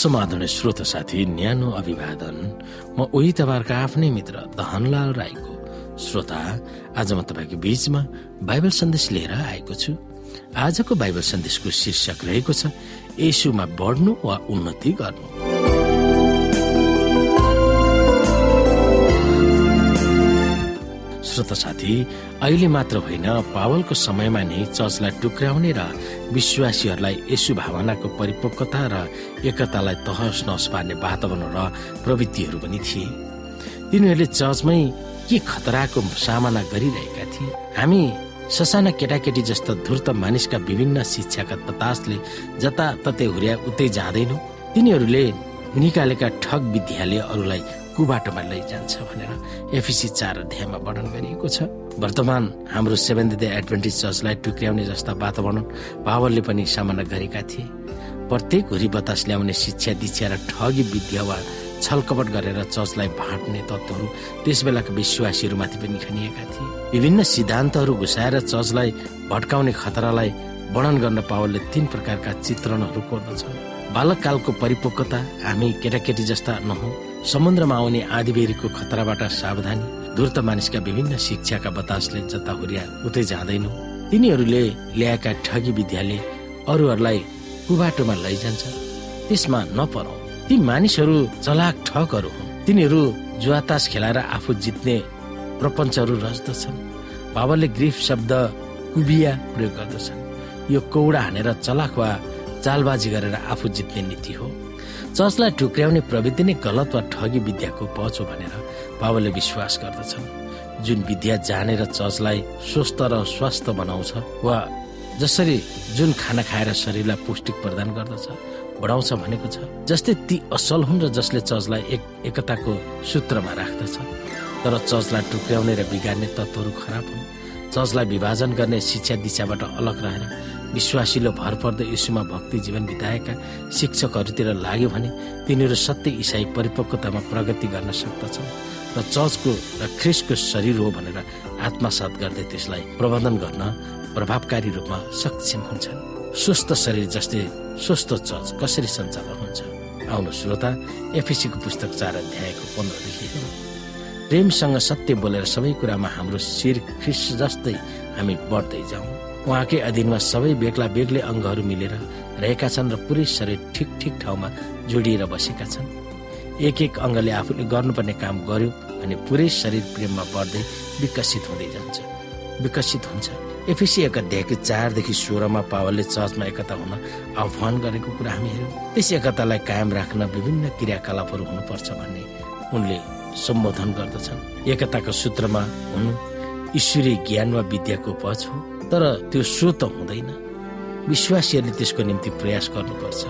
समाधान श्रोत साथी न्यानो अभिवादन। म उही तपाईँहरूको आफ्नै मित्र दहनलाल राईको श्रोता। आज म तपाईँको बीचमा बाइबल सन्देश लिएर आएको छु। आजको बाइबल सन्देशको शीर्षक रहेको छ यसुमा बढ्नु वा उन्नति गर्नु। श्रोत साथी अहिले मात्र होइन पावलको समयमा नै चर्चलाई टुक्राउने र विश्वासीहरूलाई यसु भावनाको परिपक्वता र एकतालाई तहस नहस पार्ने वातावरण र प्रवृत्तिहरू पनि थिए। तिनीहरूले चर्चमै के खतराको सामना गरिरहेका थिए? हामी ससाना केटाकेटी जस्ता धुर्त मानिसका विभिन्न शिक्षाका बतासले जताततै हुर्या उतै जाँदैनौ। तिनीहरूले निकालेका ठग विद्याले अरूलाई कुबाटोमा लैजान्छ भनेर एफिसी चार अध्यायमा वर्णन गरिएको छ। वर्तमान हाम्रो सेभेन डे एडभेन्टिज चर्चलाई टुक्र्याउने जस्ता वातावरण पावरले पनि सामना गरेका थिए। प्रत्येक हुरी बतास ल्याउने शिक्षा दीक्षा र ठगी विद्या वा छलकपट गरेर चर्चलाई भाँट्ने तत्त्वहरू त्यस बेलाका विश्वासीहरूमाथि पनि खनिएका थिए। विभिन्न सिद्धान्तहरू घुसाएर चर्चलाई भट्काउने खतरालाई वर्णन गर्न पावलले तीन प्रकारका चित्रणहरू कोर्दछ बालककालको परिपक्वता हामी केटाकेटी जस्ता नहौँ। समुद्रमा आउने आदिबेरीको खतराबाट सावधानी धुर्त मानिसका विभिन्न शिक्षाका बतासले जता हुरिया उतै जाँदैनौ। तिनीहरूले ल्याएका ठगी विद्याले अरूहरूलाई कुबाटोमा लैजान्छ। त्यसमा नपरौ। ती मानिसहरू चलाक ठगहरू हुन्। तिनीहरू जुवातास खेलाएर आफू जित्ने प्रपञ्चहरू रच्दछन्। बाबाले ग्रिफ शब्द कुबिया प्रयोग गर्दछन्। यो कौडा हानेर चलाक वा चालबाजी गरेर आफू जित्ने नीति हो। चर्चलाई टुक्र्याउने प्रविधि नै गलत वा ठगी विद्याको पच हो भनेर बाबाले विश्वास गर्दछन्। जुन विद्या जानेर चर्चलाई स्वस्थ र स्वस्थ बनाउँछ वा जसरी जुन खाना खाएर शरीरलाई पौष्टिक प्रदान गर्दछ बढाउँछ भनेको छ जस्तै ती असल हुन् र जसले चर्चलाई एक एकताको सूत्रमा राख्दछ। तर चर्चलाई टुक्र्याउने र बिगार्ने तत्त्वहरू खराब हुन्। चर्चलाई विभाजन गर्ने शिक्षा दिशाबाट अलग रहेर विश्वासीले भर पर्दो यीशुमा भक्ति जीवन बिताएका शिक्षकहरूतिर लाग्यो भने तिनीहरू सत्य इसाई परिपक्वतामा प्रगति गर्न सक्दछन् र चर्चको र ख्रिसको शरीर हो भनेर आत्मसात गर्दै त्यसलाई प्रबन्धन गर्न प्रभावकारी रूपमा सक्षम हुन्छन्। स्वस्थ शरीर जस्तै स्वस्थ चर्च कसरी सञ्चालन हुन्छ? आउनु श्रोता एफिसीको पुस्तक चार अध्यायको पन्ध्रदेखि प्रेमसँग सत्य बोलेर सबै कुरामा हाम्रो शिर ख्रिस जस्तै हामी बढ्दै जाउँ। उहाँकै अधीनमा सबै बेग्ला बेग्लै अङ्गहरू मिलेर रहेका छन् र पुरै शरीर ठिक ठिक ठाउँमा जोडिएर बसेका छन्। एक एक अङ्गले आफूले गर्नुपर्ने काम गर्यो भने पुरै शरीर प्रेममा बढ्दै विकसित हुँदै जान्छ। विकसित हुन्छ। एफिसी एक अध्यायको चारदेखि सोह्रमा पावलले चर्चमा एकता हुन आह्वान गरेको कुरा हामी हेऱ्यौँ। त्यस एकतालाई कायम राख्न विभिन्न क्रियाकलापहरू हुनुपर्छ भन्ने उनले सम्बोधन गर्दछन्। एकताको सूत्रमा हुनु ईश्वरीय ज्ञान वा विद्याको पछ हो। तर त्यो स्रोत हुँदैन। विश्वासीहरूले त्यसको निम्ति प्रयास गर्नुपर्छ।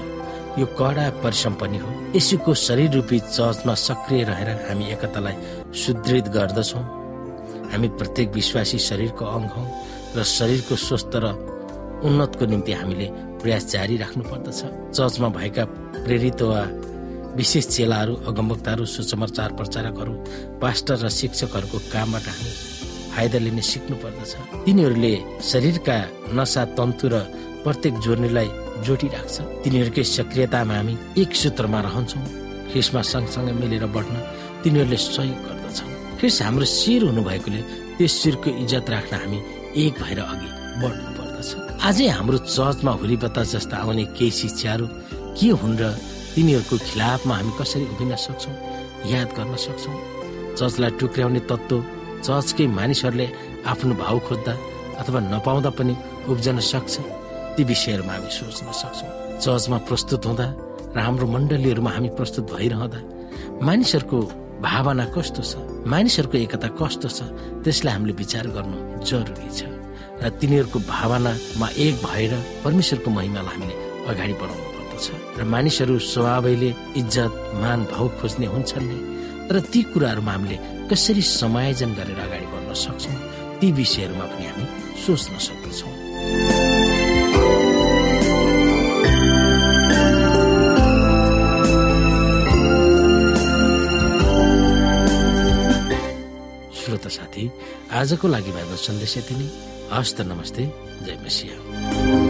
यो कडा परिश्रम पनि हो। यसुको शरीर रूपी चर्चमा सक्रिय रहेर हामी एकतालाई सुदृढ गर्दछौँ। हामी प्रत्येक विश्वासी शरीरको अङ्ग हौ र शरीरको स्वस्थ र उन्नतको निम्ति हामीले प्रयास जारी राख्नु पर्दछ चर्चमा भएका प्रेरित वा विशेष चेलाहरू अगमवक्ताहरू सुसमाचार प्रचारकहरू पास्टर र शिक्षकहरूको कामबाट हामी फाइदा लिने सिक्नु पर्दछ तिनीहरूले शरीरका नसा तन्तु र प्रत्येक जोड्नेलाई जोडिराख्छ। तिनीहरूकै सक्रियतामा हामी एक सूत्रमा रहन्छौँ। ख्रिसमा सँगसँगै मिलेर बढ्न तिनीहरूले सहयोग गर्दछन्। ख्रिस हाम्रो शिर हुनु भएकोले त्यस शिरको इज्जत राख्न हामी एक भएर अघि बढ्नु पर्दछ आजै हाम्रो चर्चमा हुरीबत्ता जस्ता आउने केही शिक्षाहरू के हुन् र तिनीहरूको खिलाफमा हामी कसरी उभिन सक्छौँ याद गर्न सक्छौँ? चर्चलाई टुक्र्याउने तत्त्व चर्चकै मानिसहरूले आफ्नो भाउ खोज्दा अथवा नपाउँदा पनि उब्जन सक्छ ती विषयहरूमा हामी सोच्न सक्छौँ। चर्चमा प्रस्तुत हुँदा र हाम्रो मण्डलीहरूमा हामी प्रस्तुत भइरहँदा मानिसहरूको भावना कस्तो छ मानिसहरूको एकता कस्तो छ त्यसलाई हामीले विचार गर्नु जरुरी छ। र तिनीहरूको भावनामा एक भएर परमेश्वरको महिमालाई हामीले अगाडि बढाउनु पर्दछ र मानिसहरू स्वभावैले इज्जत मान भाउ खोज्ने हुन्छन् नै। तर ती कुराहरूमा हामीले कसरी समायोजन गरेर अगाडि बढ्न सक्छौँ ती विषयहरूमा पनि हामी सोच्न सक्दछौँ श्रोता साथी आजको लागि भएको सन्देश यति नै। हस्त नमस्ते जय मसिया